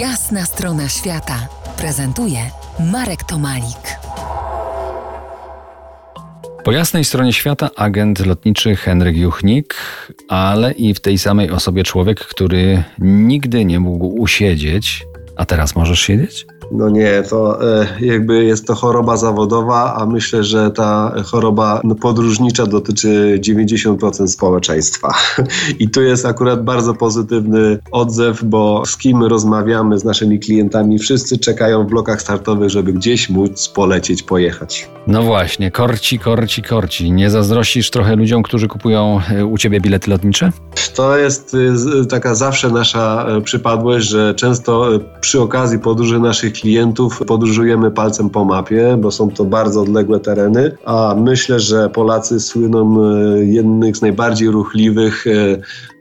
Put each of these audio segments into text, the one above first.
Jasna strona świata prezentuje Marek Tomalik. Po jasnej stronie świata agent lotniczy Henryk Juchnik, ale i w tej samej osobie człowiek, który nigdy nie mógł usiedzieć. A teraz możesz siedzieć? No nie, to e, jakby jest to choroba zawodowa, a myślę, że ta choroba no, podróżnicza dotyczy 90% społeczeństwa. I tu jest akurat bardzo pozytywny odzew, bo z kim rozmawiamy, z naszymi klientami, wszyscy czekają w blokach startowych, żeby gdzieś móc polecieć, pojechać. No właśnie, korci, korci, korci. Nie zazdrościsz trochę ludziom, którzy kupują e, u ciebie bilety lotnicze? To jest e, taka zawsze nasza przypadłość, że często przy okazji podróży naszych klientów podróżujemy palcem po mapie, bo są to bardzo odległe tereny, a myślę, że Polacy słyną e, jednych z najbardziej ruchliwych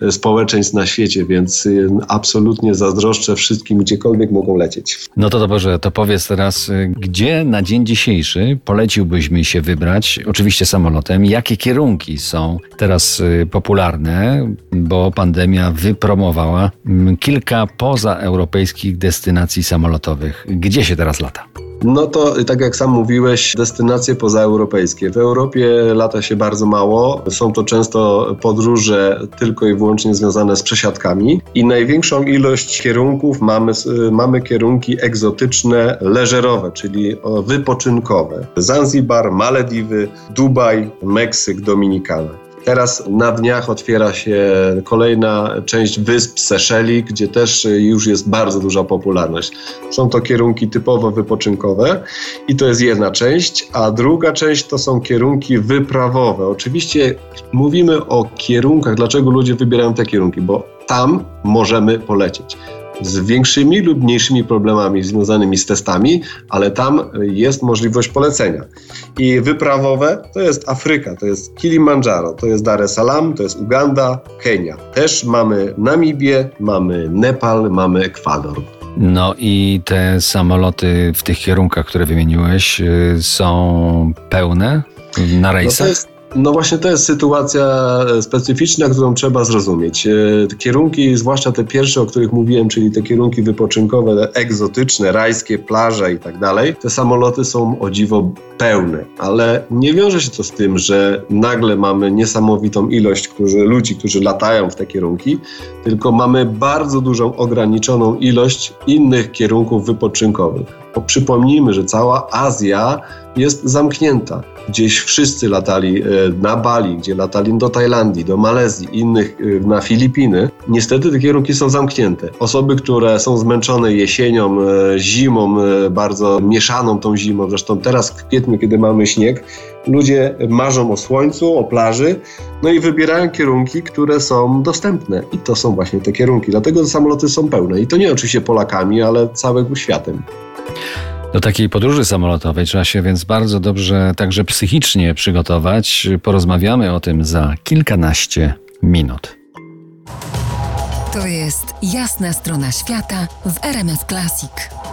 e, społeczeństw na świecie, więc e, absolutnie zazdroszczę wszystkim, gdziekolwiek mogą lecieć. No to dobrze, to powiedz teraz, gdzie na dzień dzisiejszy poleciłbyś mi się wybrać, oczywiście samolotem, jakie kierunki są teraz popularne, bo pandemia wypromowała kilka pozaeuropejskich destynacji samolotowych. Gdzie się teraz lata? No to tak jak sam mówiłeś, destynacje pozaeuropejskie. W Europie lata się bardzo mało. Są to często podróże tylko i wyłącznie związane z przesiadkami i największą ilość kierunków mamy, mamy kierunki egzotyczne, leżerowe, czyli wypoczynkowe. Zanzibar, Malediwy, Dubaj, Meksyk, Dominikana. Teraz na dniach otwiera się kolejna część wysp Seszeli, gdzie też już jest bardzo duża popularność. Są to kierunki typowo wypoczynkowe i to jest jedna część, a druga część to są kierunki wyprawowe. Oczywiście mówimy o kierunkach, dlaczego ludzie wybierają te kierunki, bo tam możemy polecieć z większymi lub mniejszymi problemami związanymi z testami, ale tam jest możliwość polecenia. I wyprawowe to jest Afryka, to jest Kilimandżaro, to jest Dar es Salaam, to jest Uganda, Kenia. Też mamy Namibię, mamy Nepal, mamy Ekwador. No i te samoloty w tych kierunkach, które wymieniłeś, y, są pełne na rejsach? No no właśnie to jest sytuacja e, specyficzna, którą trzeba zrozumieć. E, kierunki, zwłaszcza te pierwsze, o których mówiłem, czyli te kierunki wypoczynkowe, egzotyczne, rajskie, plaże i tak dalej, te samoloty są o dziwo pełne, ale nie wiąże się to z tym, że nagle mamy niesamowitą ilość którzy, ludzi, którzy latają w te kierunki, tylko mamy bardzo dużą, ograniczoną ilość innych kierunków wypoczynkowych. Bo przypomnijmy, że cała Azja jest zamknięta. Gdzieś wszyscy latali e, na Bali, gdzie latali do Tajlandii, do Malezji, innych e, na Filipiny. Niestety te kierunki są zamknięte. Osoby, które są zmęczone jesienią, e, zimą, bardzo mieszaną tą zimą, zresztą teraz w kwietniu, kiedy mamy śnieg, ludzie marzą o słońcu, o plaży, no i wybierają kierunki, które są dostępne. I to są właśnie te kierunki. Dlatego te samoloty są pełne. I to nie oczywiście Polakami, ale całym światem. Do takiej podróży samolotowej trzeba się więc bardzo dobrze także psychicznie przygotować. Porozmawiamy o tym za kilkanaście minut. To jest jasna strona świata w RMS Classic.